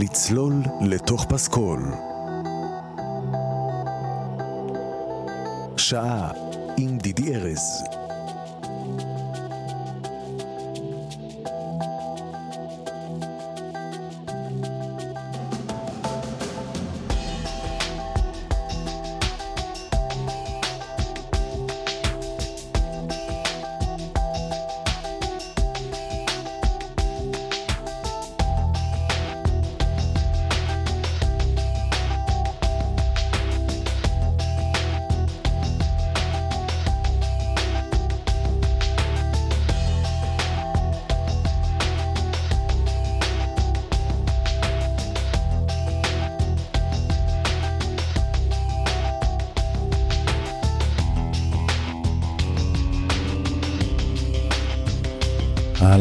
לצלול לתוך פסקול. שעה עם דידי ארז.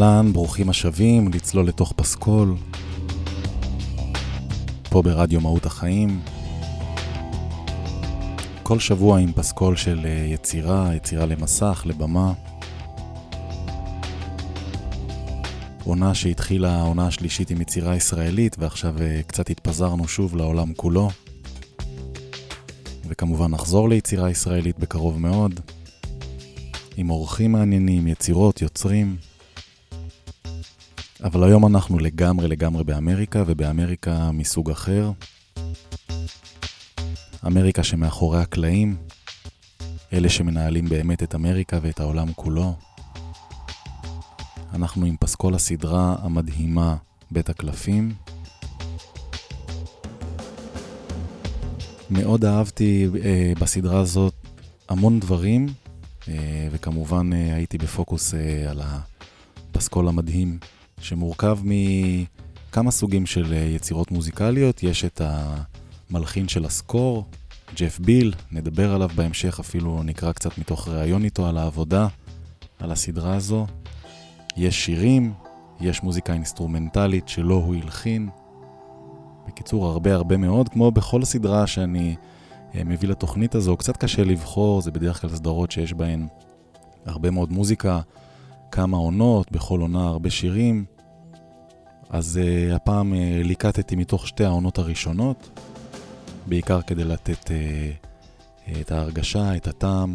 אהלן, ברוכים השבים, לצלול לתוך פסקול. פה ברדיו מהות החיים. כל שבוע עם פסקול של אה, יצירה, יצירה למסך, לבמה. עונה שהתחילה, העונה השלישית עם יצירה ישראלית, ועכשיו אה, קצת התפזרנו שוב לעולם כולו. וכמובן נחזור ליצירה ישראלית בקרוב מאוד. עם אורחים מעניינים, יצירות, יוצרים. אבל היום אנחנו לגמרי לגמרי באמריקה, ובאמריקה מסוג אחר. אמריקה שמאחורי הקלעים, אלה שמנהלים באמת את אמריקה ואת העולם כולו. אנחנו עם פסקול הסדרה המדהימה בית הקלפים. מאוד אהבתי אה, בסדרה הזאת המון דברים, אה, וכמובן אה, הייתי בפוקוס אה, על הפסקול המדהים שמורכב מכמה סוגים של אה, יצירות מוזיקליות. יש את המלחין של ה score, ג'ף בייל, נדבר עליו בהמשך, אפילו נקרא קצת מתוך ראיון איתו על העבודה, על הסדרה הזו. יש שירים, יש מוזיקה אינסטרומנטלית שלא הוא הלחין. בקיצור, הרבה הרבה מאוד, כמו בכל סדרה שאני אה, מביא לתוכנית הזו, קצת קשה לבחור, זה בדרך כלל סדרות שיש בהן הרבה מאוד מוזיקה, כמה עונות, בכל עונה הרבה שירים. אז uh, הפעם uh, ליקטתי מתוך שתי העונות הראשונות, בעיקר כדי לתת uh, את ההרגשה, את הטעם.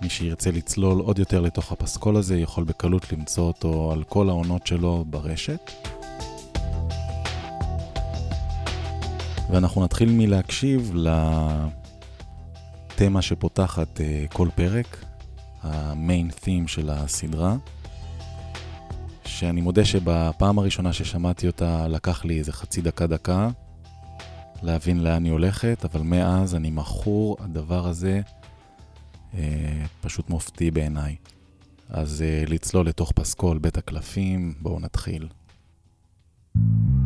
מי שירצה לצלול עוד יותר לתוך הפסקול הזה, יכול בקלות למצוא אותו על כל העונות שלו ברשת. ואנחנו נתחיל מלהקשיב לתמה שפותחת uh, כל פרק, המיין תים של הסדרה, שאני מודה שבפעם הראשונה ששמעתי אותה לקח לי איזה חצי דקה-דקה להבין לאן היא הולכת, אבל מאז אני מכור, הדבר הזה אה, פשוט מופתי בעיניי. אז אה, לצלול לתוך פסקול בית הקלפים, בואו נתחיל. when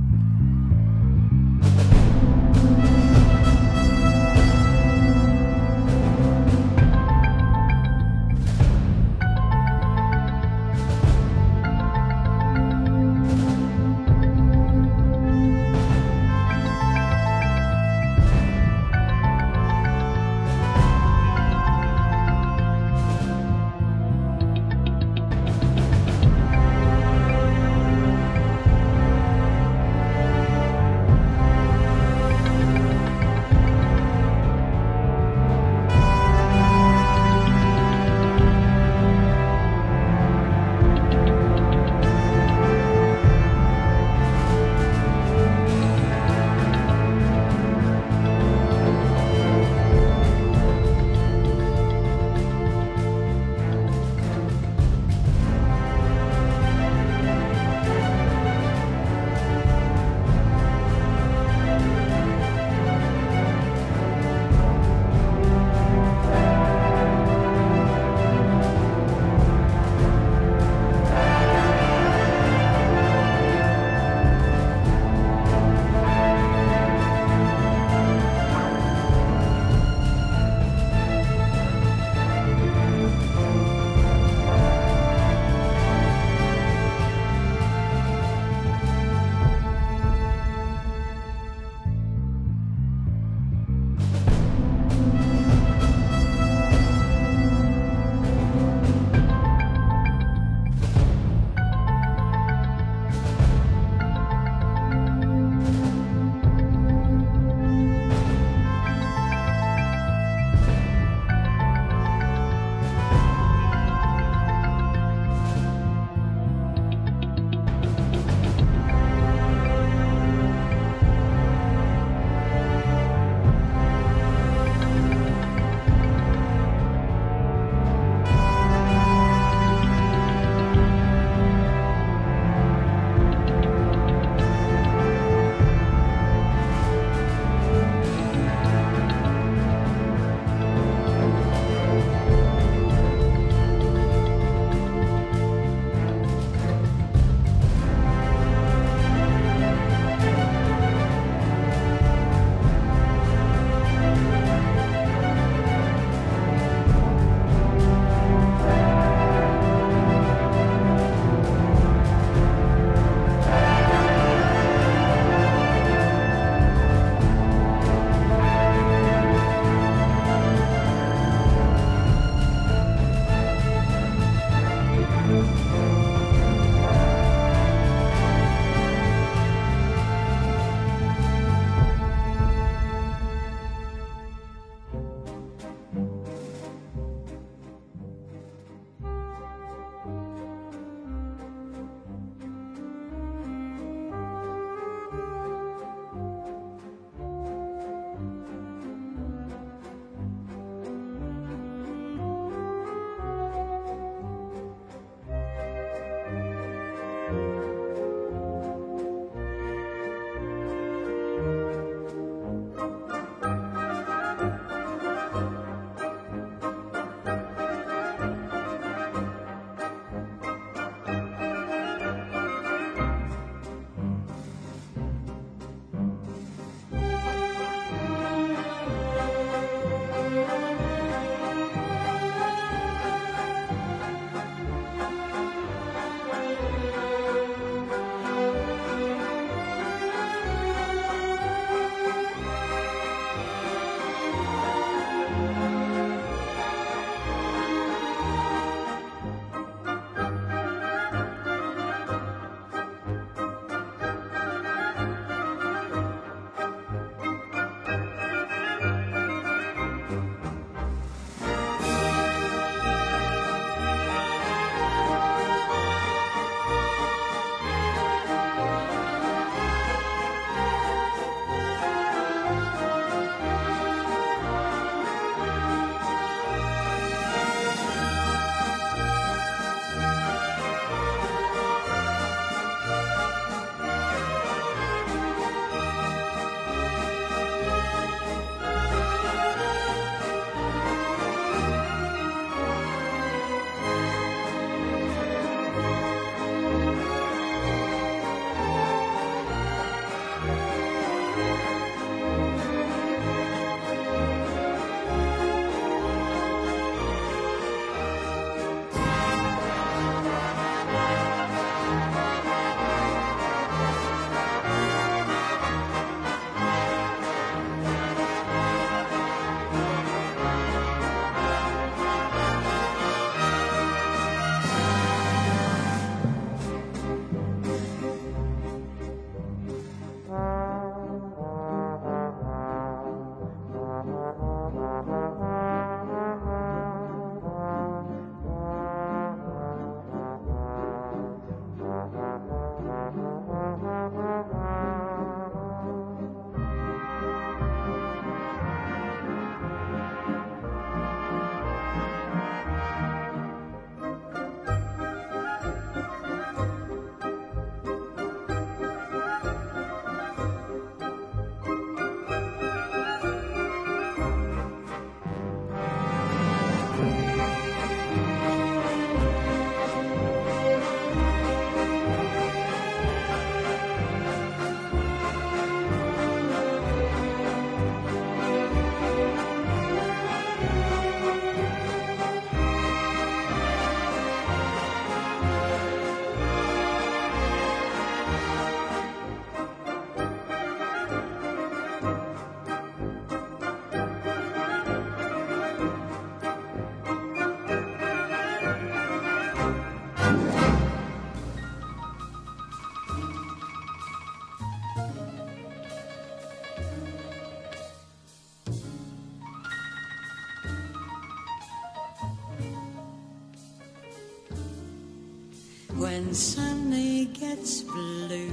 Sunny gets blue.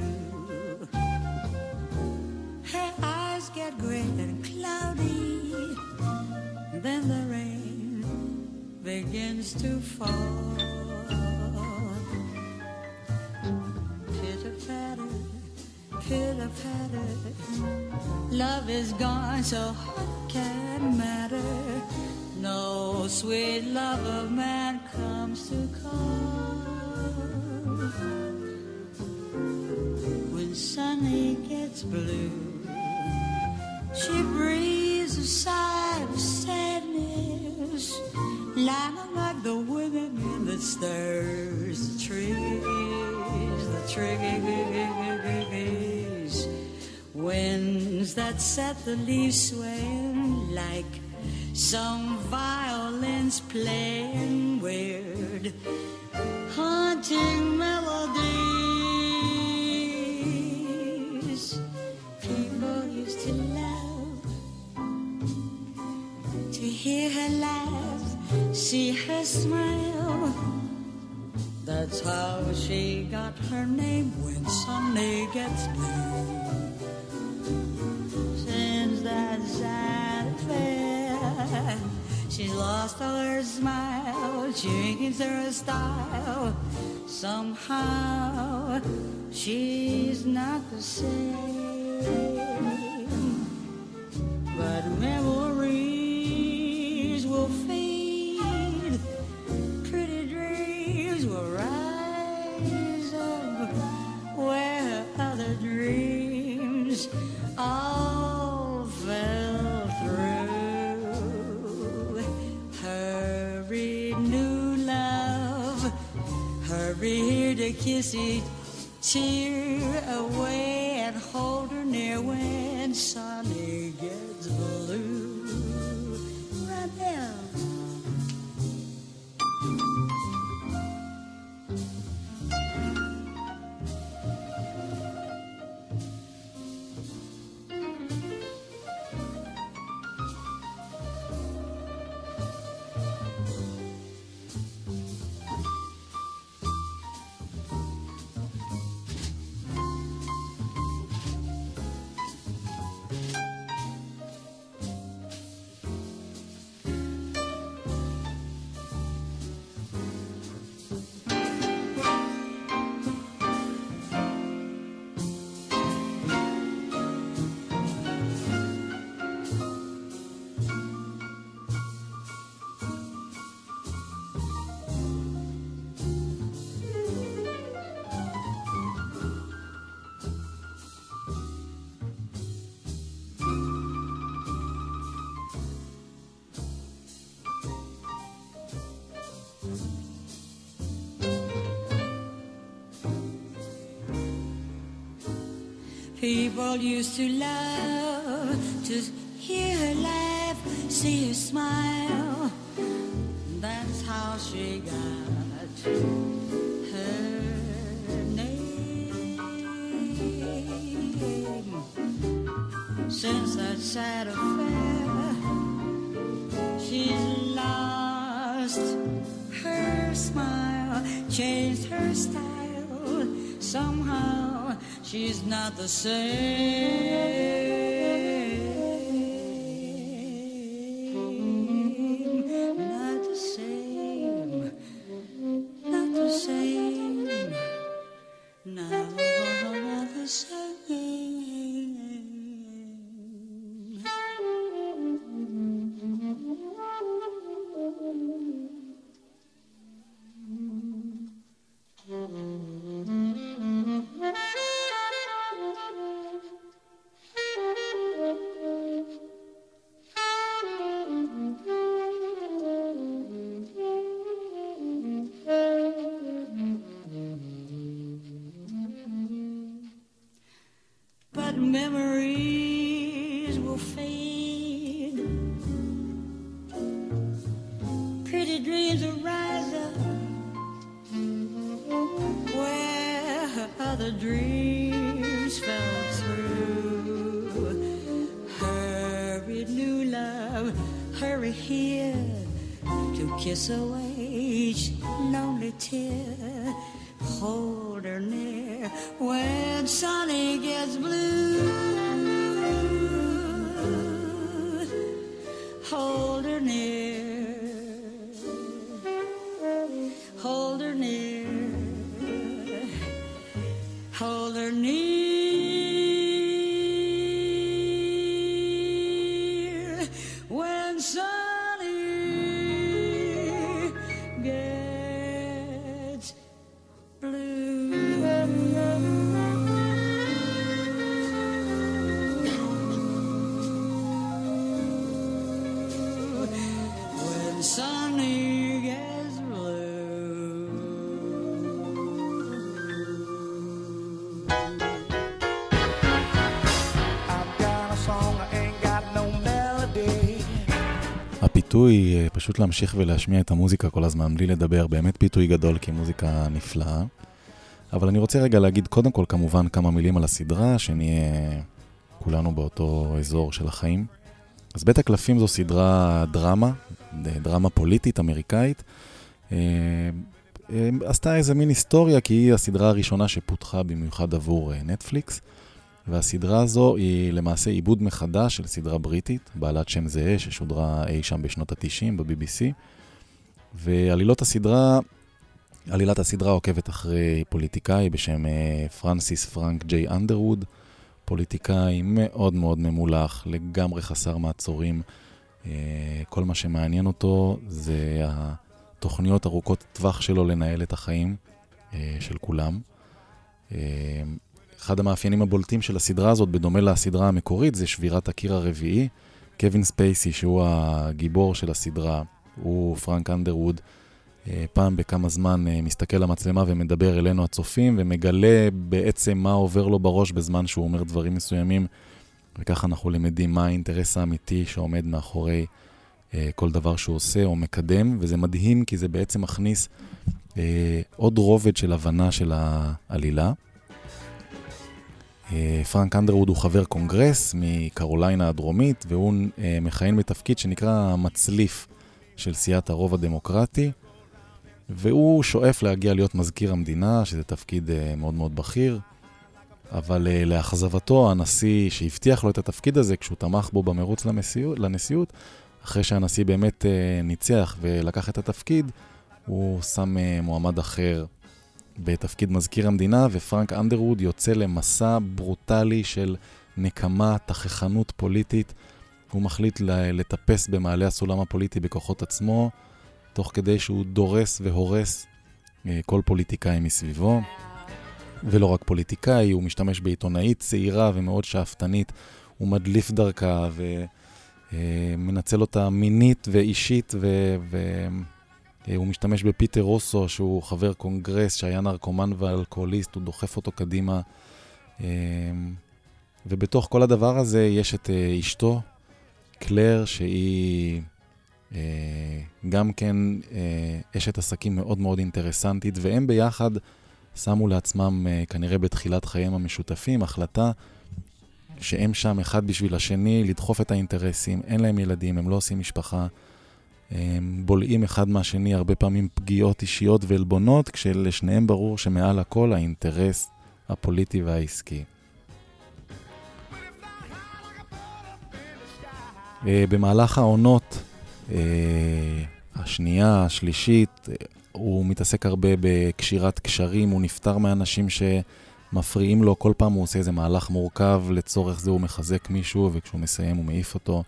Her eyes get gray and cloudy, then the rain begins to fall. Pitter patter, pitter patter, love is gone, so what can matter? No sweet love of man comes to call. Blue, she breathes a sigh of sadness, lying like the women in the stars, the trees, the trees. Winds that set the leaves swaying like some violins playing weird, haunting melodies. Hear her laugh, see her smile. That's how she got her name when Sunday gets blue. Since that sad affair, she's lost all her smile, changed her style. Somehow, she's not the same. But memories kiss each tear away and hold her near when Sunny People used to love to hear her laugh, see her smile. That's how she got her name. Since that sad affair, She's not the same. הפיתוי, אה, פשוט להמשיך ולהשמיע את המוזיקה כל הזמן בלי לדבר, באמת פיתוי גדול כי מוזיקה נפלאה. אבל אני רוצה רגע להגיד קודם כל כמובן כמה מילים על הסדרה, שנהיה כולנו באותו אזור של החיים. אז בית הקלפים זו סדרה דרמה, דרמה פוליטית אמריקאית. אה, אה, עשתה איזה מין היסטוריה כי היא הסדרה הראשונה שפותחה במיוחד עבור אה, נטפליקס. והסדרה הזו היא למעשה עיבוד מחדש של סדרה בריטית, בעלת שם זהה, ששודרה אי שם בשנות ה-90 ב-BBC. ועלילות הסדרה, עלילת הסדרה עוקבת אחרי פוליטיקאי בשם אה, פרנסיס פרנק ג'יי אנדרווד, פוליטיקאי מאוד מאוד ממולח, לגמרי חסר מעצורים. אה, כל מה שמעניין אותו זה התוכניות ארוכות טווח שלו לנהל את החיים אה, של כולם. אחד המאפיינים הבולטים של הסדרה הזאת, בדומה לסדרה המקורית, זה שבירת הקיר הרביעי. קווין ספייסי, שהוא הגיבור של הסדרה, הוא פרנק אנדרווד, אה, פעם בכמה זמן אה, מסתכל למצלמה ומדבר אלינו הצופים, ומגלה בעצם מה עובר לו בראש בזמן שהוא אומר דברים מסוימים, וככה אנחנו למדים מה האינטרס האמיתי שעומד מאחורי אה, כל דבר שהוא עושה או מקדם, וזה מדהים כי זה בעצם מכניס עוד רובד של הבנה של העלילה. אה, פרנק אנדרווד הוא חבר קונגרס מקרוליינה הדרומית, והוא אה, מכהן בתפקיד שנקרא המצליף של סיעת הרוב הדמוקרטי, והוא שואף להגיע להיות מזכיר המדינה, שזה תפקיד אה, מאוד מאוד בכיר, אבל לאכזבתו, הנשיא שהבטיח לו את התפקיד הזה, כשהוא תמך בו במרוץ לנשיאות, לנשיאות אחרי שהנשיא באמת ניצח ולקח את התפקיד, הוא שם מועמד אחר בתפקיד מזכיר המדינה, ופרנק אנדרווד יוצא למסע ברוטלי של נקמה, תככנות פוליטית. הוא מחליט לטפס במעלה הסולם הפוליטי בכוחות עצמו, תוך כדי שהוא דורס והורס אה, כל פוליטיקאי מסביבו. ולא רק פוליטיקאי, הוא משתמש בעיתונאית צעירה ומאוד שאפתנית. הוא מדליף דרכה ומנצל אותה מינית ואישית ו... אה, הוא משתמש בפיטר רוסו, שהוא חבר קונגרס, שהיה נרקומן ואלכוהוליסט, הוא דוחף אותו קדימה. אה, ובתוך כל הדבר הזה יש את אה, אשתו, קלר, שהיא גם כן אשת עסקים מאוד מאוד אינטרסנטית, והם ביחד שמו לעצמם, כנראה בתחילת חייהם המשותפים, החלטה שהם שם אחד בשביל השני, לדחוף את האינטרסים, אין להם ילדים, הם לא עושים משפחה. בולעים אחד מהשני הרבה פעמים פגיעות אישיות ועלבונות, כשלשניהם ברור שמעל הכל האינטרס הפוליטי והעסקי. אה, במהלך העונות, אה, השנייה, השלישית, אה, הוא מתעסק הרבה בקשירת קשרים, הוא נפטר מאנשים שמפריעים לו, כל פעם הוא עושה איזה מהלך מורכב, לצורך זה הוא מחזק מישהו, וכשהוא מסיים הוא מעיף אותו.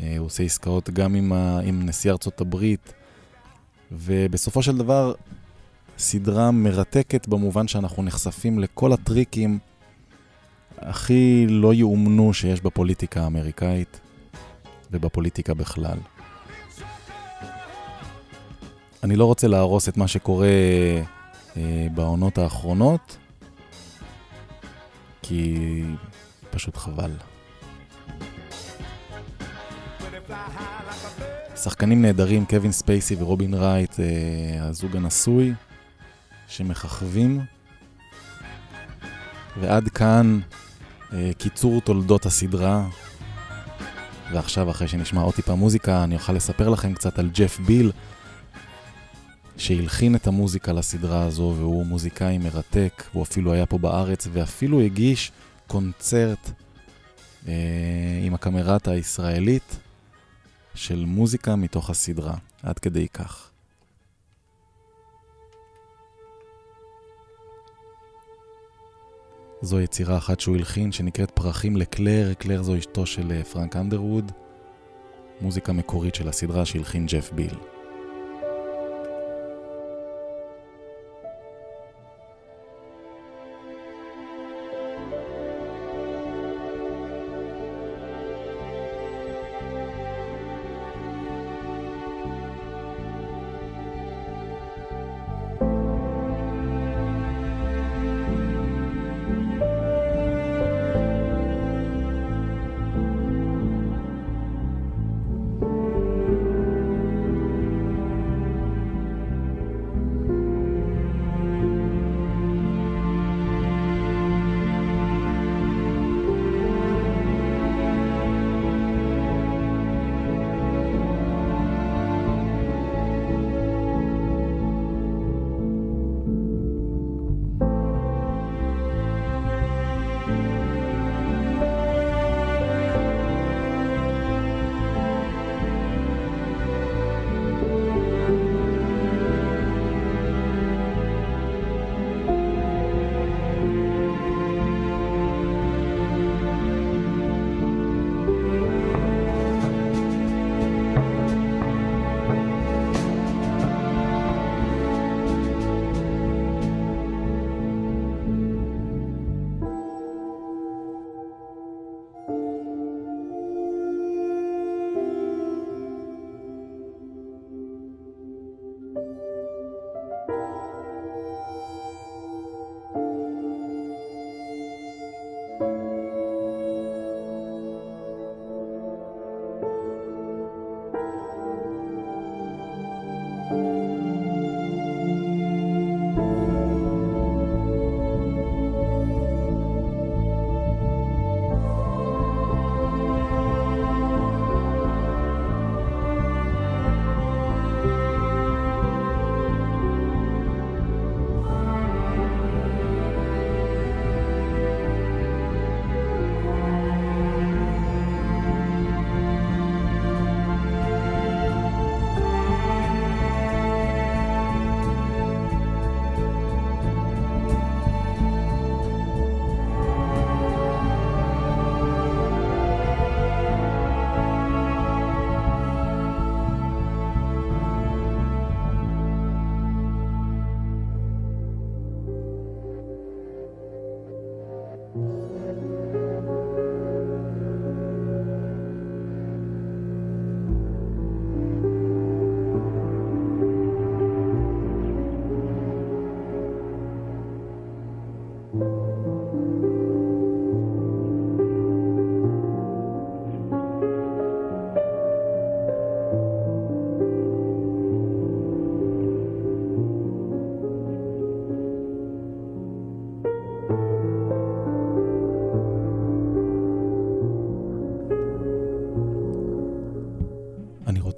אה, הוא עושה עסקאות גם עם, ה, עם נשיא ארצות הברית, ובסופו של דבר, סדרה מרתקת במובן שאנחנו נחשפים לכל הטריקים הכי לא יאומנו שיש בפוליטיקה האמריקאית ובפוליטיקה בכלל. אני לא רוצה להרוס את מה שקורה אה, בעונות האחרונות, כי פשוט חבל. שחקנים נהדרים, קווין ספייסי ורובין רייט, אה, הזוג הנשוי, שמככבים. ועד כאן אה, קיצור תולדות הסדרה. ועכשיו, אחרי שנשמע עוד טיפה מוזיקה, אני אוכל לספר לכם קצת על ג'ף ביל. שהלחין את המוזיקה לסדרה הזו, והוא מוזיקאי מרתק, הוא אפילו היה פה בארץ, ואפילו הגיש קונצרט אה, עם הקמרטה הישראלית של מוזיקה מתוך הסדרה, עד כדי כך. זו יצירה אחת שהוא הלחין שנקראת פרחים לקלר, קלר זו אשתו של אה, פרנק אנדרווד, מוזיקה מקורית של הסדרה שהלחין ג'ף ביל.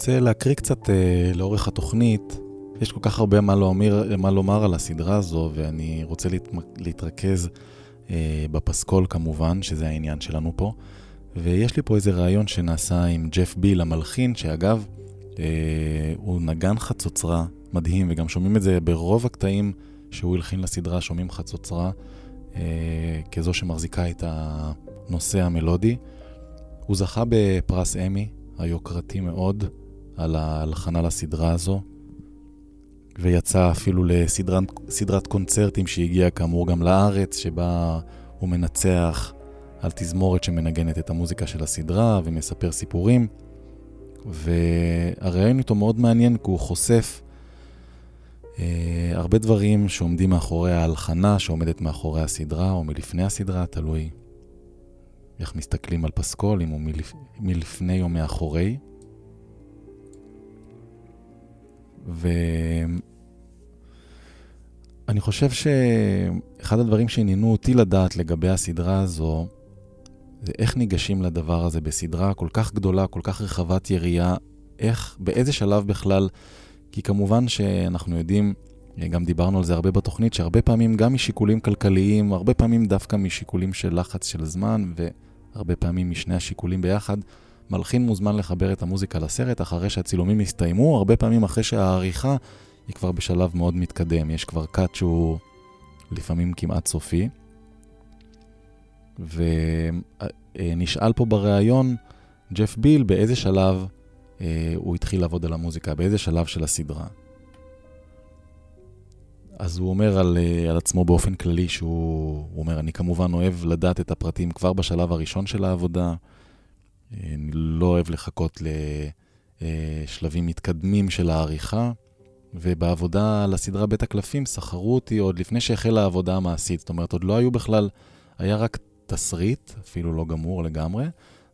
רוצה להקריא קצת אה, לאורך התוכנית. יש כל כך הרבה מה לומר, מה לומר על הסדרה הזו, ואני רוצה להת, להתרכז אה, בפסקול כמובן, שזה העניין שלנו פה. ויש לי פה איזה ראיון שנעשה עם ג'ף ביל המלחין, שאגב, אה, הוא נגן חצוצרה מדהים, וגם שומעים את זה ברוב הקטעים שהוא הלחין לסדרה, שומעים חצוצרה אה, כזו שמחזיקה את הנושא המלודי. הוא זכה בפרס אמי, היוקרתי מאוד, על ההלחנה לסדרה הזו, ויצא אפילו לסדרת קונצרטים שהגיעה כאמור גם לארץ, שבה הוא מנצח על תזמורת שמנגנת את המוזיקה של הסדרה ומספר סיפורים. והראיון איתו מאוד מעניין כי הוא חושף אה, הרבה דברים שעומדים מאחורי ההלחנה שעומדת מאחורי הסדרה או מלפני הסדרה, תלוי איך מסתכלים על פסקול, אם הוא מלפ... מלפני או מאחורי. ואני חושב שאחד הדברים שעניינו אותי לדעת לגבי הסדרה הזו, זה איך ניגשים לדבר הזה בסדרה כל כך גדולה, כל כך רחבת יריעה, איך, באיזה שלב בכלל כי כמובן שאנחנו יודעים, גם דיברנו על זה הרבה בתוכנית, שהרבה פעמים גם משיקולים כלכליים, הרבה פעמים דווקא משיקולים של לחץ של זמן, והרבה פעמים משני השיקולים ביחד, מלחין מוזמן לחבר את המוזיקה לסרט אחרי שהצילומים הסתיימו, הרבה פעמים אחרי שהעריכה היא כבר בשלב מאוד מתקדם. יש כבר קאט שהוא לפעמים כמעט סופי. ונשאל פה בריאיון, ג'ף ביל, באיזה שלב אה, הוא התחיל לעבוד על המוזיקה, באיזה שלב של הסדרה. אז הוא אומר על, אה, על עצמו באופן כללי שהוא הוא אומר, אני כמובן אוהב לדעת את הפרטים כבר בשלב הראשון של העבודה, אני לא אוהב לחכות לשלבים מתקדמים של העריכה, ובעבודה על הסדרה בית הקלפים סחרו אותי עוד לפני שהחלה העבודה המעשית, זאת אומרת, עוד לא היו בכלל, היה רק תסריט, אפילו לא גמור לגמרי,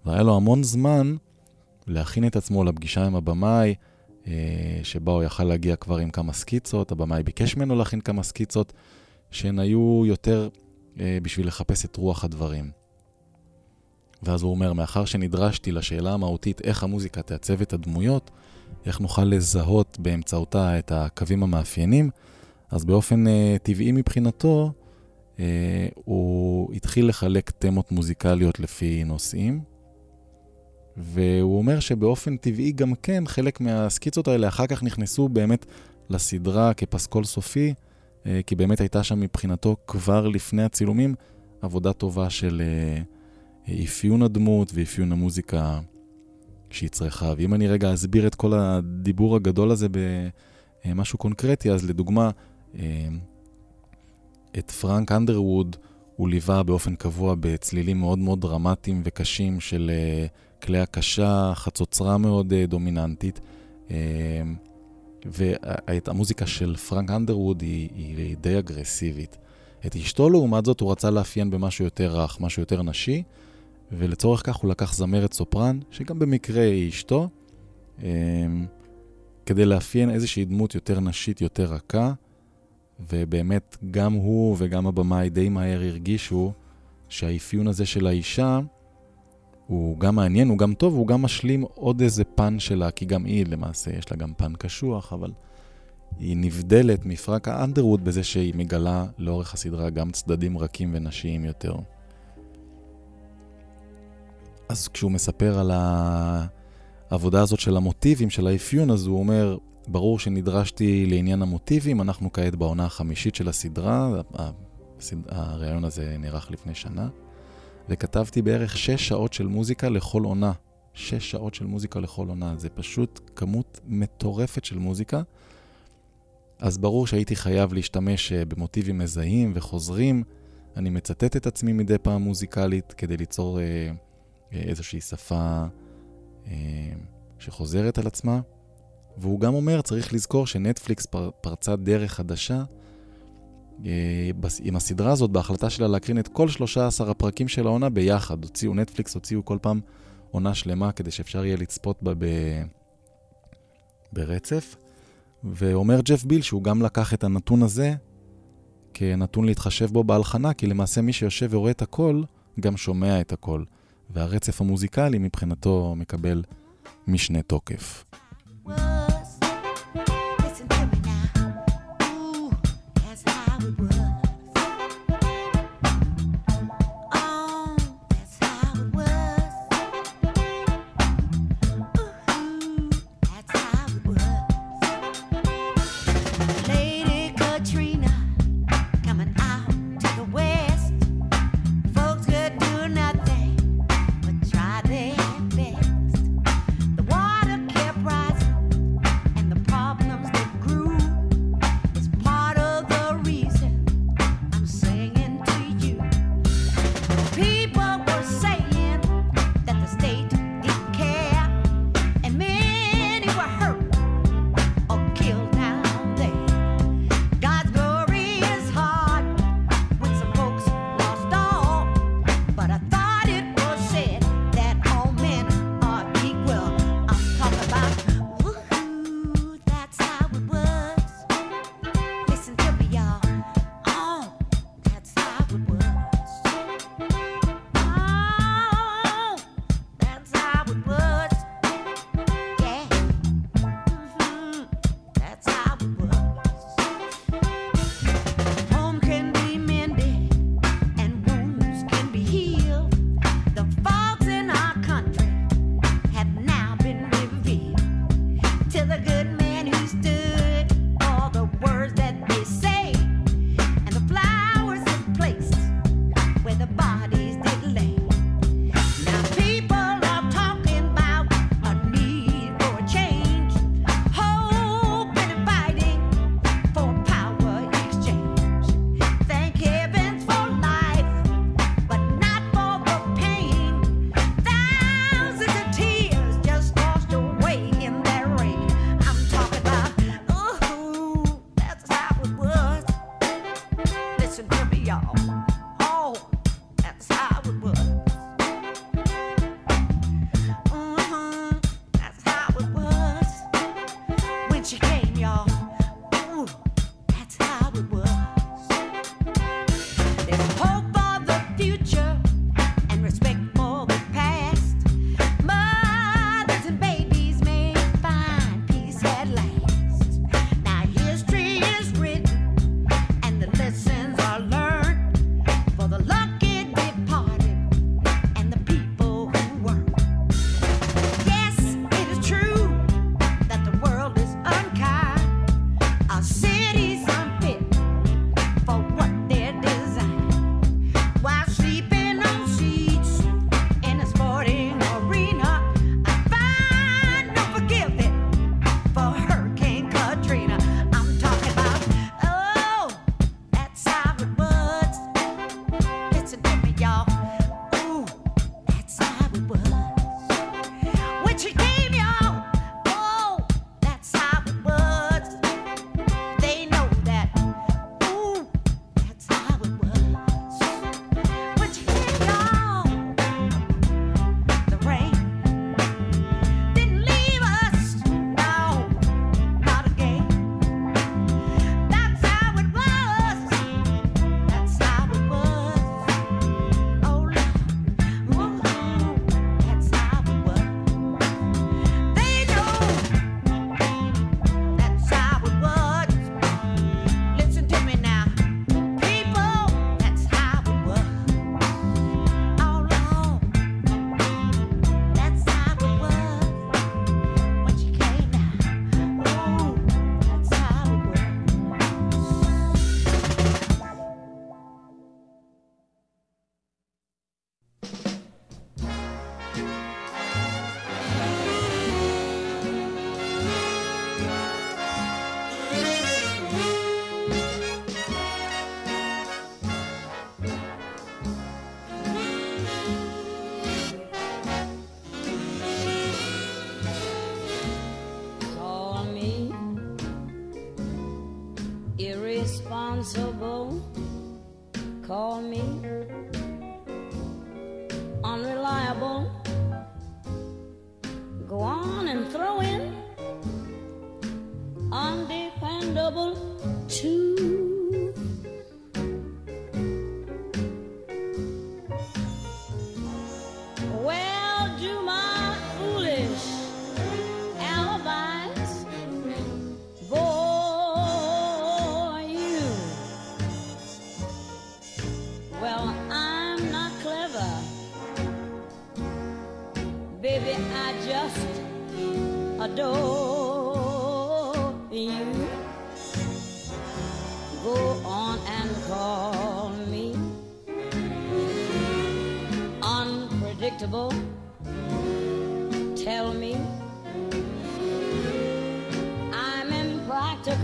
והיה לו המון זמן להכין את עצמו לפגישה עם הבמאי, אה, שבה הוא יכל להגיע כבר עם כמה סקיצות, הבמאי ביקש ממנו להכין כמה סקיצות, שהן היו יותר אה, בשביל לחפש את רוח הדברים. ואז הוא אומר, מאחר שנדרשתי לשאלה המהותית איך המוזיקה תעצב את הדמויות, איך נוכל לזהות באמצעותה את הקווים המאפיינים, אז באופן uh, טבעי מבחינתו, uh, הוא התחיל לחלק תמות מוזיקליות לפי נושאים, והוא אומר שבאופן טבעי גם כן, חלק מהסקיצות האלה אחר כך נכנסו באמת לסדרה כפסקול סופי, uh, כי באמת הייתה שם מבחינתו כבר לפני הצילומים עבודה טובה של uh, אפיון הדמות ואפיון המוזיקה שהיא צריכה. ואם אני רגע אסביר את כל הדיבור הגדול הזה במשהו קונקרטי, אז לדוגמה, אה, את פרנק אנדרווד הוא ליווה באופן קבוע בצלילים מאוד מאוד דרמטיים וקשים של אה, כלי הקשה, חצוצרה מאוד אה, דומיננטית. ואת המוזיקה של פרנק אנדרווד היא, היא די אגרסיבית. את אשתו, לעומת זאת, הוא רצה לאפיין במשהו יותר רך, משהו יותר נשי, ולצורך כך הוא לקח זמרת סופרן, שגם במקרה היא אשתו, אמ, כדי לאפיין איזושהי דמות יותר נשית, יותר רכה, ובאמת גם הוא וגם הבמאי די מהר הרגישו שהאפיון הזה של האישה הוא גם מעניין, הוא גם טוב, הוא גם משלים עוד איזה פן שלה, כי גם היא למעשה, יש לה גם פן קשוח, אבל היא נבדלת מפרק האנדרווד בזה שהיא מגלה לאורך הסדרה גם צדדים רכים ונשיים יותר. אז כשהוא מספר על העבודה הזאת של המוטיבים, של האפיון, אז הוא אומר, ברור שנדרשתי לעניין המוטיבים, אנחנו כעת בעונה החמישית של הסדרה, הראיון הזה נערך לפני שנה, וכתבתי בערך שש שעות של מוזיקה לכל עונה. שש שעות של מוזיקה לכל עונה, זה פשוט כמות מטורפת של מוזיקה. אז ברור שהייתי חייב להשתמש אה, במוטיבים מזהים וחוזרים. אני מצטט את עצמי מדי פעם מוזיקלית כדי ליצור אה, איזושהי שפה אה, שחוזרת על עצמה. והוא גם אומר, צריך לזכור שנטפליקס פר, פרצה דרך חדשה אה, עם הסדרה הזאת, בהחלטה שלה להקרין את כל 13 הפרקים של העונה ביחד. הוציאו, נטפליקס הוציאו כל פעם עונה שלמה כדי שאפשר יהיה לצפות בה ב... ברצף. ואומר ג'ף ביל שהוא גם לקח את הנתון הזה כנתון להתחשב בו בהלחנה, כי למעשה מי שיושב ורואה את הכל, גם שומע את הכל. והרצף המוזיקלי מבחינתו מקבל משנה תוקף. irresponsible.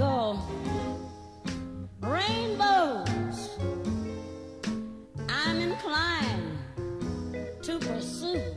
Impractical. Rainbows, I'm inclined to pursue.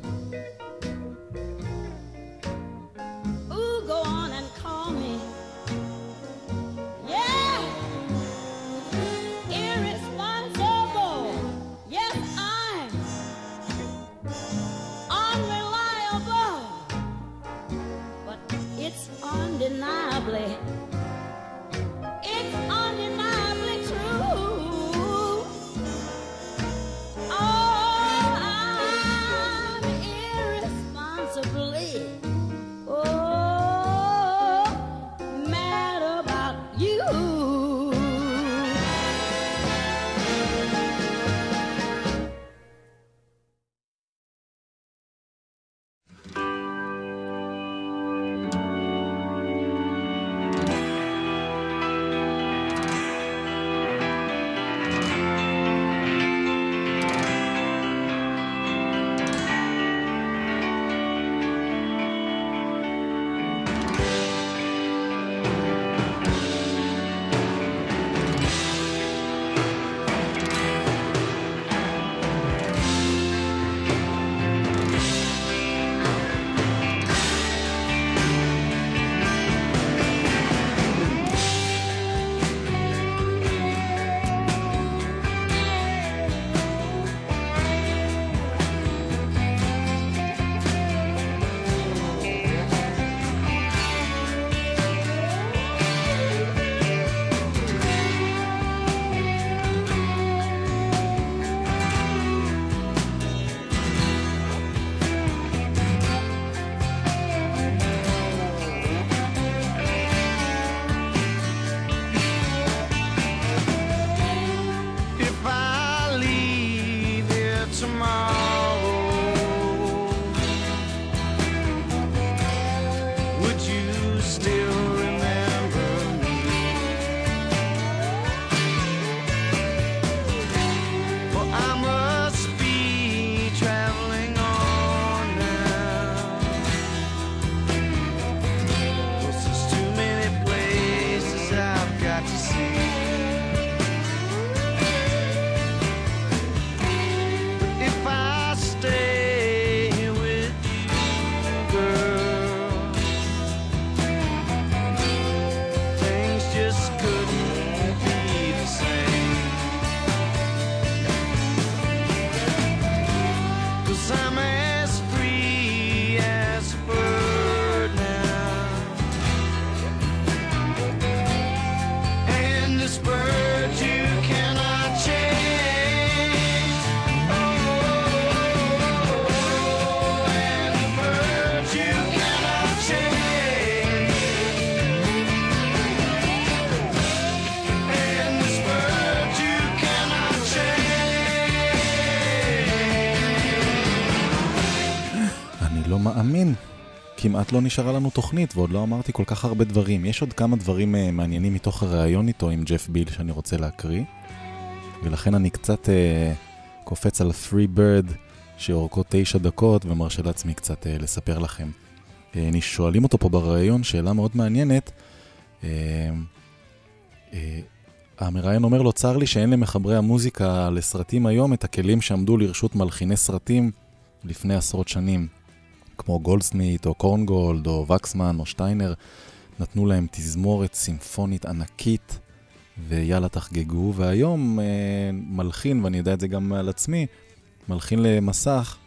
כמעט לא נשארה לנו תוכנית, ועוד לא אמרתי כל כך הרבה דברים. יש עוד כמה דברים uh, מעניינים מתוך הריאיון איתו עם ג'ף ביל שאני רוצה להקריא, ולכן אני קצת uh, קופץ על Free Bird, שאורכו תשע דקות, ומרשה לעצמי קצת uh, לספר לכם. Uh, שואלים אותו פה בריאיון שאלה מאוד מעניינת. Uh, uh, המראיין אומר לו, צר לי שאין למחברי המוזיקה לסרטים היום את הכלים שעמדו לרשות מלחיני סרטים לפני עשרות שנים. כמו גולדסמית או קורנגולד או וקסמן או שטיינר, נתנו להם תזמורת סימפונית ענקית ויאללה תחגגו, והיום אה, מלחין, ואני יודע את זה גם על עצמי, מלחין למסך,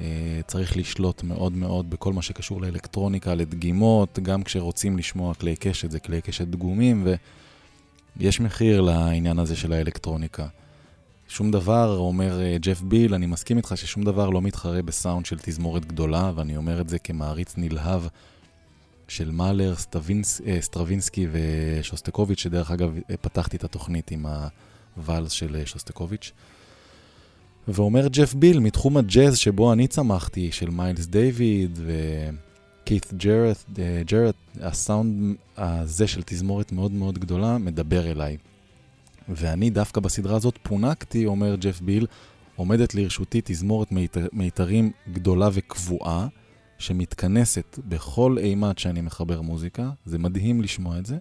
אה, צריך לשלוט מאוד מאוד בכל מה שקשור לאלקטרוניקה, לדגימות, גם כשרוצים לשמוע כלי קשת, זה כלי קשת דגומים, ויש מחיר לעניין הזה של האלקטרוניקה. שום דבר, אומר אה, ג'ף בייל, אני מסכים איתך ששום דבר לא מתחרה בסאונד של תזמורת גדולה, ואני אומר את זה כמעריץ נלהב של מאלר, סטרווינס, אה, סטרווינסקי ושוסטקוביץ', שדרך אגב פתחתי את התוכנית עם הוואלס של שוסטקוביץ'. ואומר ג'ף בייל, מתחום הג'אז שבו אני צמחתי, של מיילס דיוויד וקית' ג'ארט, הסאונד הזה של תזמורת מאוד מאוד גדולה מדבר אליי. ואני דווקא בסדרה הזאת פונקתי, אומר ג'ף ביל, עומדת לרשותי תזמורת מיתר, מיתרים גדולה וקבועה, שמתכנסת בכל אימת שאני מחבר מוזיקה, זה מדהים לשמוע את זה.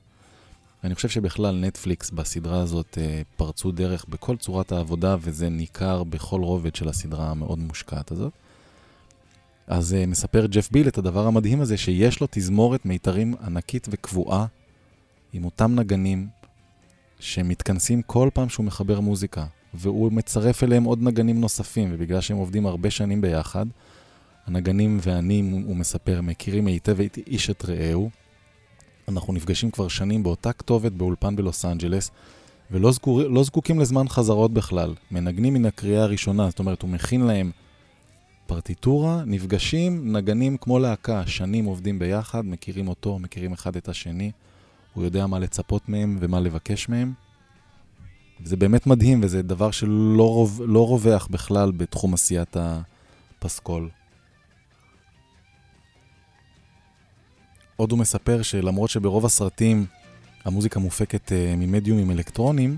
ואני חושב שבכלל נטפליקס בסדרה הזאת אה, פרצו דרך בכל צורת העבודה, וזה ניכר בכל רובד של הסדרה המאוד מושקעת הזאת. אז אה, מספר ג'ף ביל את הדבר המדהים הזה, שיש לו תזמורת מיתרים ענקית וקבועה, עם אותם נגנים, שמתכנסים כל פעם שהוא מחבר מוזיקה, והוא מצרף אליהם עוד נגנים נוספים, ובגלל שהם עובדים הרבה שנים ביחד, הנגנים ואני, הוא מספר, מכירים היטב איש את רעהו. אנחנו נפגשים כבר שנים באותה כתובת באולפן בלוס אנג'לס, ולא זקור, לא זקוקים לזמן חזרות בכלל. מנגנים מן הקריאה הראשונה, זאת אומרת, הוא מכין להם פרטיטורה, נפגשים, נגנים כמו להקה, שנים עובדים ביחד, מכירים אותו, מכירים אחד את השני. הוא יודע מה לצפות מהם ומה לבקש מהם. זה באמת מדהים, וזה דבר שלא רוב, לא רווח בכלל בתחום עשיית הפסקול. עוד הוא מספר שלמרות שברוב הסרטים המוזיקה מופקת uh, ממדיומים אלקטרונים,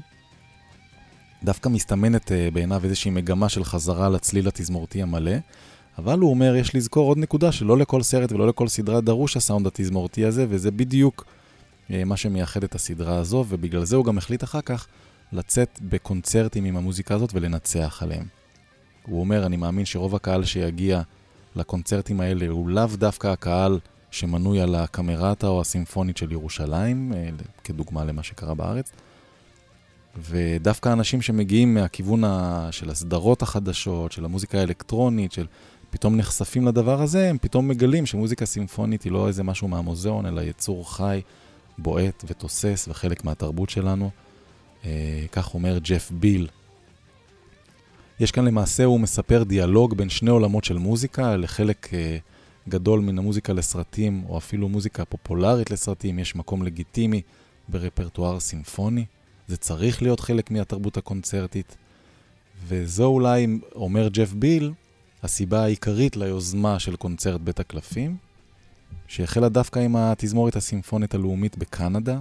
דווקא מסתמנת uh, בעיניו איזושהי מגמה של חזרה לצליל התזמורתי המלא, אבל הוא אומר, יש לזכור עוד נקודה, שלא לכל סרט ולא לכל סדרה דרוש הסאונד התזמורתי הזה, וזה בדיוק מה שמייחד את הסדרה הזו, ובגלל זה הוא גם החליט אחר כך לצאת בקונצרטים עם המוזיקה הזאת ולנצח עליהם. הוא אומר, אני מאמין שרוב הקהל שיגיע לקונצרטים האלה הוא לאו דווקא הקהל שמנוי על הקמרטה או הסימפונית של ירושלים, אה, כדוגמה למה שקרה בארץ. ודווקא אנשים שמגיעים מהכיוון ה... של הסדרות החדשות, של המוזיקה האלקטרונית, של פתאום נחשפים לדבר הזה, הם פתאום מגלים שמוזיקה סימפונית היא לא איזה משהו מהמוזיאון, אלא יצור חי, בועט ותוסס וחלק מהתרבות שלנו. אה, כך אומר ג'ף ביל. יש כאן למעשה, הוא מספר דיאלוג בין שני עולמות של מוזיקה, לחלק... אה, גדול מן המוזיקה לסרטים, או אפילו מוזיקה פופולרית לסרטים, יש מקום לגיטימי ברפרטואר סימפוני. זה צריך להיות חלק מהתרבות הקונצרטית. וזו אולי, אומר ג'ף ביל, הסיבה העיקרית ליוזמה של קונצרט בית הקלפים, שהחלה דווקא עם התזמורת הסימפונית הלאומית בקנדה,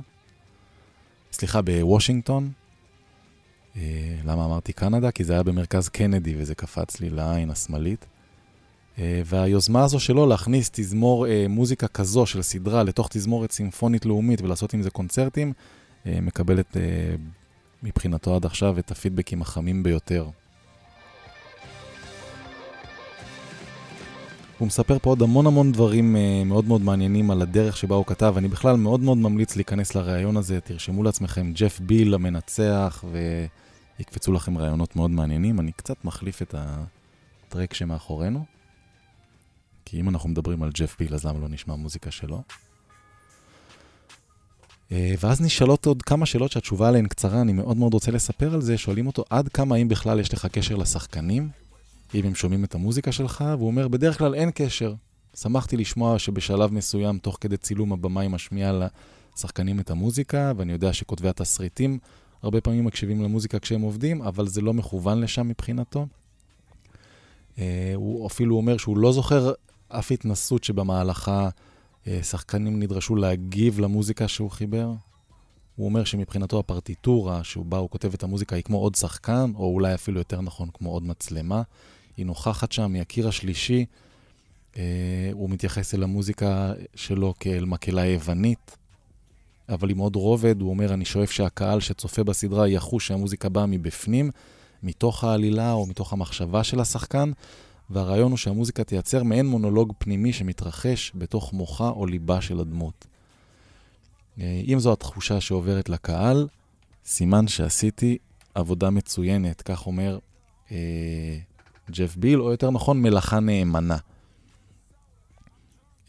סליחה, בוושינגטון. אה, למה אמרתי קנדה? כי זה היה במרכז קנדי וזה קפץ לי לעין השמאלית. אה, והיוזמה הזו שלו להכניס תזמור אה, מוזיקה כזו של סדרה לתוך תזמורת סימפונית לאומית ולעשות עם זה קונצרטים, אה, מקבלת מבחינתו עד עכשיו את הפידבקים החמים ביותר. הוא מספר פה עוד המון המון דברים מאוד מאוד מעניינים על הדרך שבה הוא כתב. אני בכלל מאוד מאוד ממליץ להיכנס לראיון הזה, תרשמו לעצמכם ג'ף ביל המנצח, ויקפצו לכם ראיונות מאוד מעניינים. אני קצת מחליף את הטרק שמאחורינו. כי אם אנחנו מדברים על ג'ף ביל, אז למה לא נשמע מוזיקה שלו? אה, ואז נשאלות עוד כמה שאלות שהתשובה עליהן קצרה, אני מאוד מאוד רוצה לספר על זה. שואלים אותו עד כמה, אם בכלל יש לך קשר לשחקנים, אם הם שומעים את המוזיקה שלך, והוא אומר, בדרך כלל אין קשר. שמחתי לשמוע שבשלב מסוים, תוך כדי צילום הבמאי משמיע לשחקנים את המוזיקה, ואני יודע שכותבי התסריטים הרבה פעמים מקשיבים למוזיקה כשהם עובדים, אבל זה לא מכוון לשם מבחינתו. אה, הוא אפילו אומר שהוא לא זוכר אף התנסות שבמהלכה אה, שחקנים נדרשו להגיב למוזיקה שהוא חיבר. הוא אומר שמבחינתו הפרטיטורה שבה הוא כותב את המוזיקה היא כמו עוד שחקן, או אולי אפילו יותר נכון כמו עוד מצלמה. היא נוכחת שם מהקיר השלישי. Uh, הוא מתייחס אל המוזיקה שלו כאל מקהלה יוונית, אבל עם עוד רובד, הוא אומר, אני שואף שהקהל שצופה בסדרה יחוש שהמוזיקה באה מבפנים, מתוך העלילה או מתוך המחשבה של השחקן, והרעיון הוא שהמוזיקה תייצר מעין מונולוג פנימי שמתרחש בתוך מוחה או ליבה של הדמות. אה, אם זו התחושה שעוברת לקהל, סימן שעשיתי עבודה מצוינת, כך אומר אה, ג'ף ביל, או יותר נכון, מלאכה נאמנה.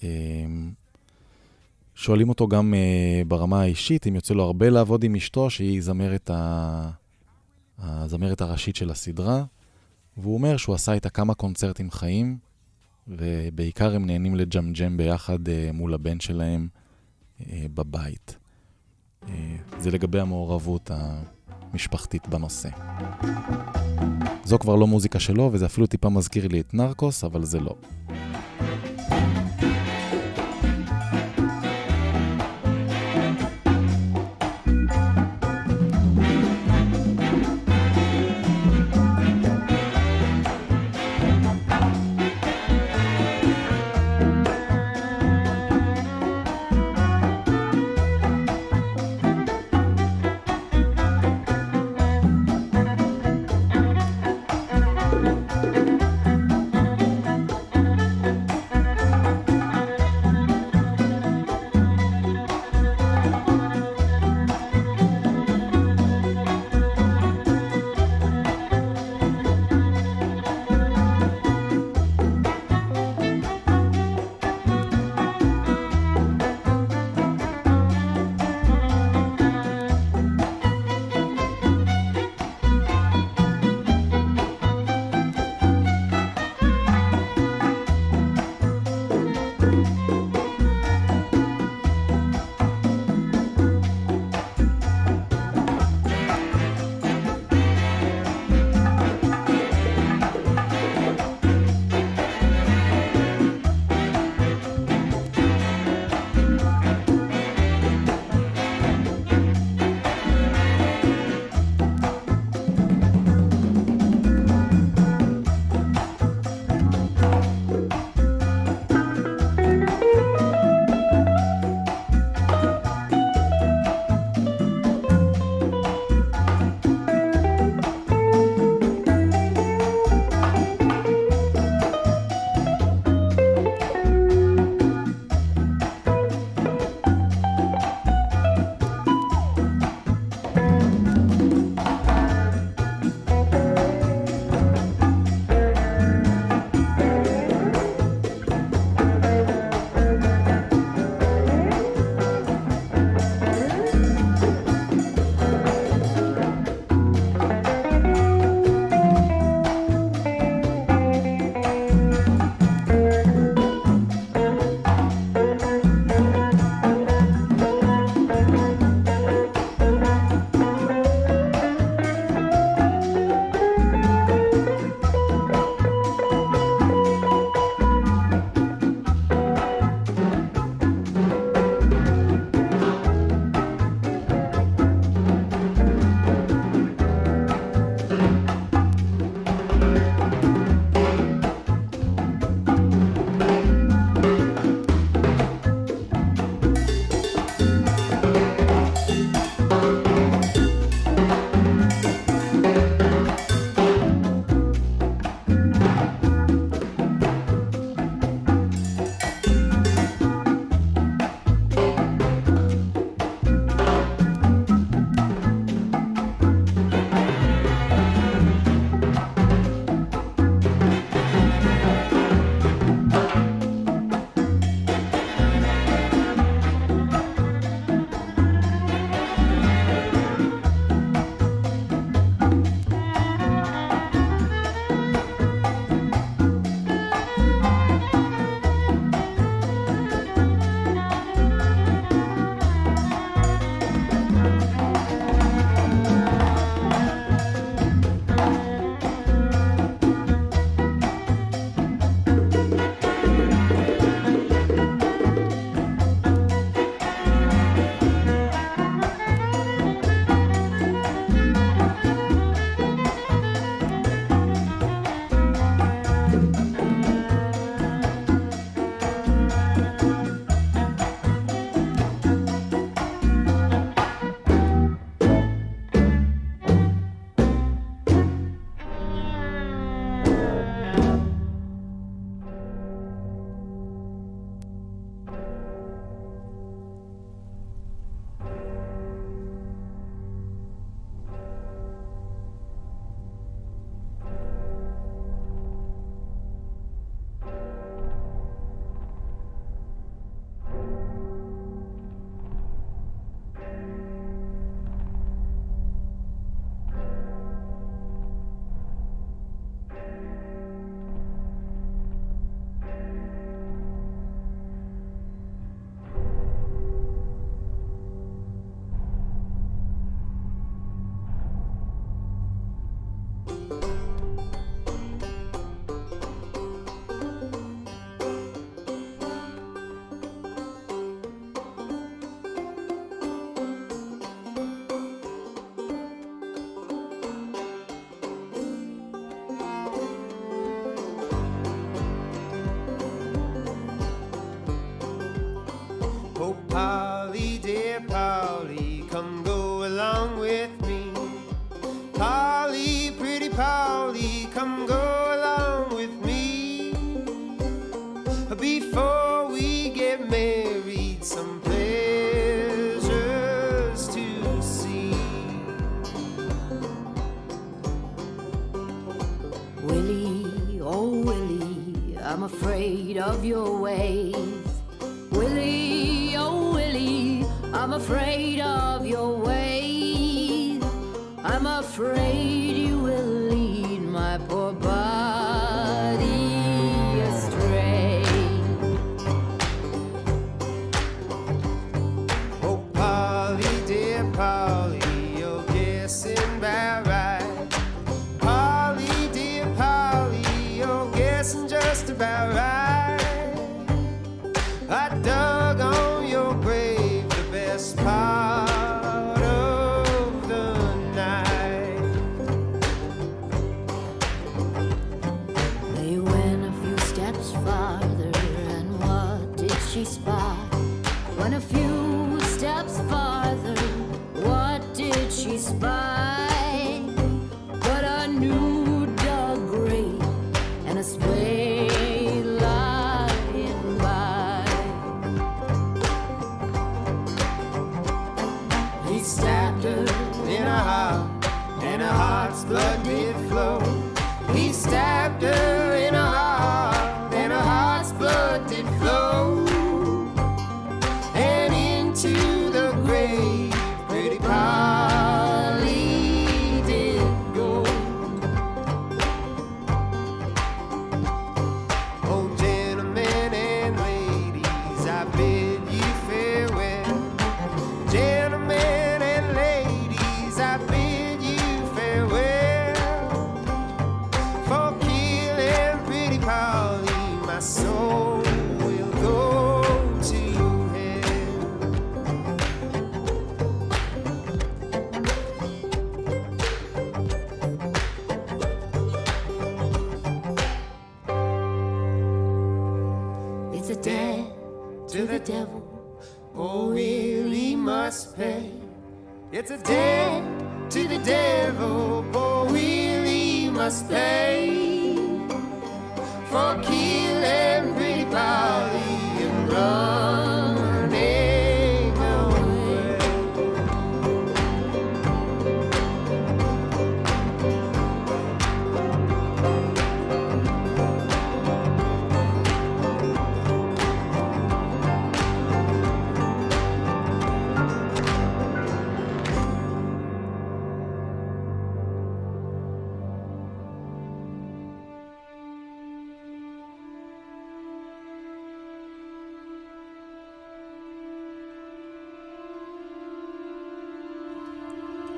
אה, שואלים אותו גם אה, ברמה האישית, אם יוצא לו הרבה לעבוד עם אשתו, שהיא זמרת, ה... הזמרת הראשית של הסדרה, והוא אומר שהוא עשה איתה כמה קונצרטים חיים, ובעיקר הם נהנים לג'מג'ם ביחד אה, מול הבן שלהם אה, בבית. זה לגבי המעורבות המשפחתית בנושא. זו כבר לא מוזיקה שלו, וזה אפילו טיפה מזכיר לי את נרקוס, אבל זה לא.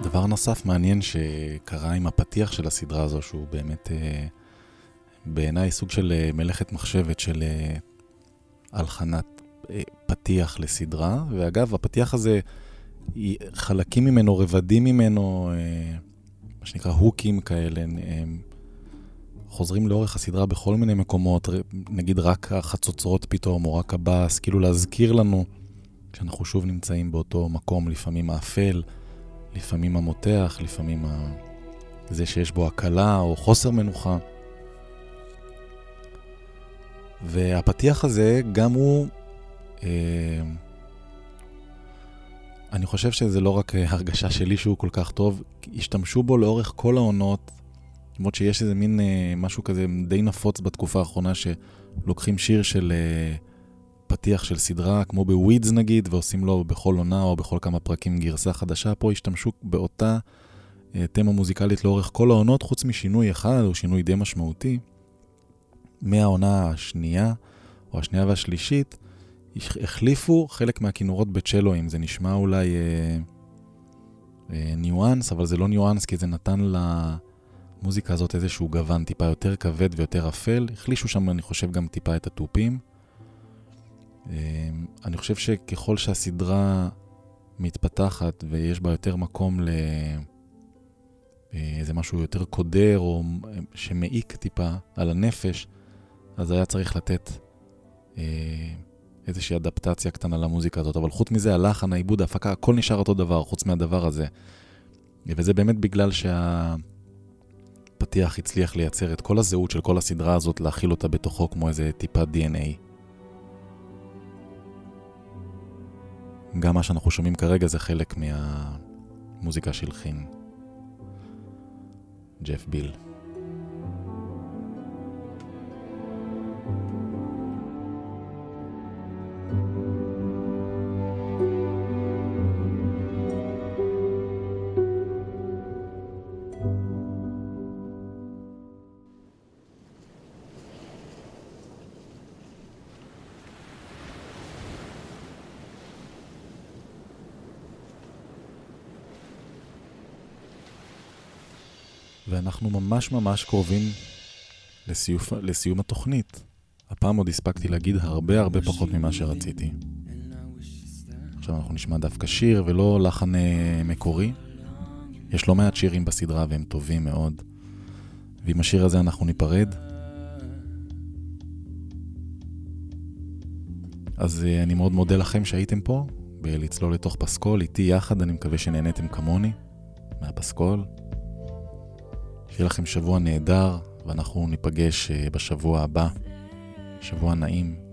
דבר נוסף מעניין שקרה עם הפתיח של הסדרה הזו, שהוא באמת אה, בעיניי סוג של אה, מלאכת מחשבת של אה, הלחנת פתיח לסדרה, ואגב, הפתיח הזה, חלקים ממנו, רבדים ממנו, מה שנקרא הוקים כאלה, הם חוזרים לאורך הסדרה בכל מיני מקומות, נגיד רק החצוצרות פתאום, או רק הבאס, כאילו להזכיר לנו שאנחנו שוב נמצאים באותו מקום, לפעמים האפל. לפעמים המותח, לפעמים ה... זה שיש בו הקלה או חוסר מנוחה. והפתיח הזה, גם הוא... אה, אני חושב שזה לא רק אה, הרגשה שלי שהוא כל כך טוב, השתמשו בו לאורך כל העונות, למרות שיש איזה מין אה, משהו כזה די נפוץ בתקופה האחרונה, שלוקחים שיר של אה, פתיח של סדרה, כמו בווידס נגיד, ועושים לו בכל עונה או בכל כמה פרקים גרסה חדשה. פה השתמשו באותה אה, תמה מוזיקלית לאורך כל העונות, חוץ משינוי אחד, או שינוי די משמעותי. מהעונה השנייה, או השנייה והשלישית, הח- החליפו חלק מהכינורות בצ'לואים. זה נשמע אולי אה, אה, ניואנס, אבל זה לא ניואנס, כי זה נתן למוזיקה הזאת איזשהו גוון טיפה יותר כבד ויותר אפל. החלישו שם, אני חושב, גם טיפה את התופים. אה, אני חושב שככל שהסדרה מתפתחת ויש בה יותר מקום ל... אה, משהו יותר קודר או אה, שמעיק טיפה על הנפש, אז היה צריך לתת אה, איזושהי אדפטציה קטנה למוזיקה הזאת. אבל חוץ מזה, הלחן, העיבוד, ההפקה, הכל נשאר אותו דבר, חוץ מהדבר הזה. וזה באמת בגלל הפתיח הצליח לייצר את כל הזהות של כל הסדרה הזאת, להכיל אותה בתוכו כמו איזה טיפת DNA. גם מה שאנחנו שומעים כרגע זה חלק מהמוזיקה שהלחין ג'ף ביל. ואנחנו ממש ממש קרובים לסיום, לסיום התוכנית. הפעם עוד הספקתי להגיד הרבה הרבה פחות ממה שרציתי. עכשיו אנחנו נשמע דווקא שיר ולא לחן אה, מקורי. יש לא מעט שירים בסדרה והם טובים מאוד. ועם השיר הזה אנחנו ניפרד. אז אה, אני מאוד מודה לכם שהייתם פה, בלצלול לתוך פסקול, איתי יחד, אני מקווה שנהניתם כמוני מהפסקול. שיהיה לכם שבוע נהדר, ואנחנו ניפגש אה, בשבוע הבא. שבוע נעים.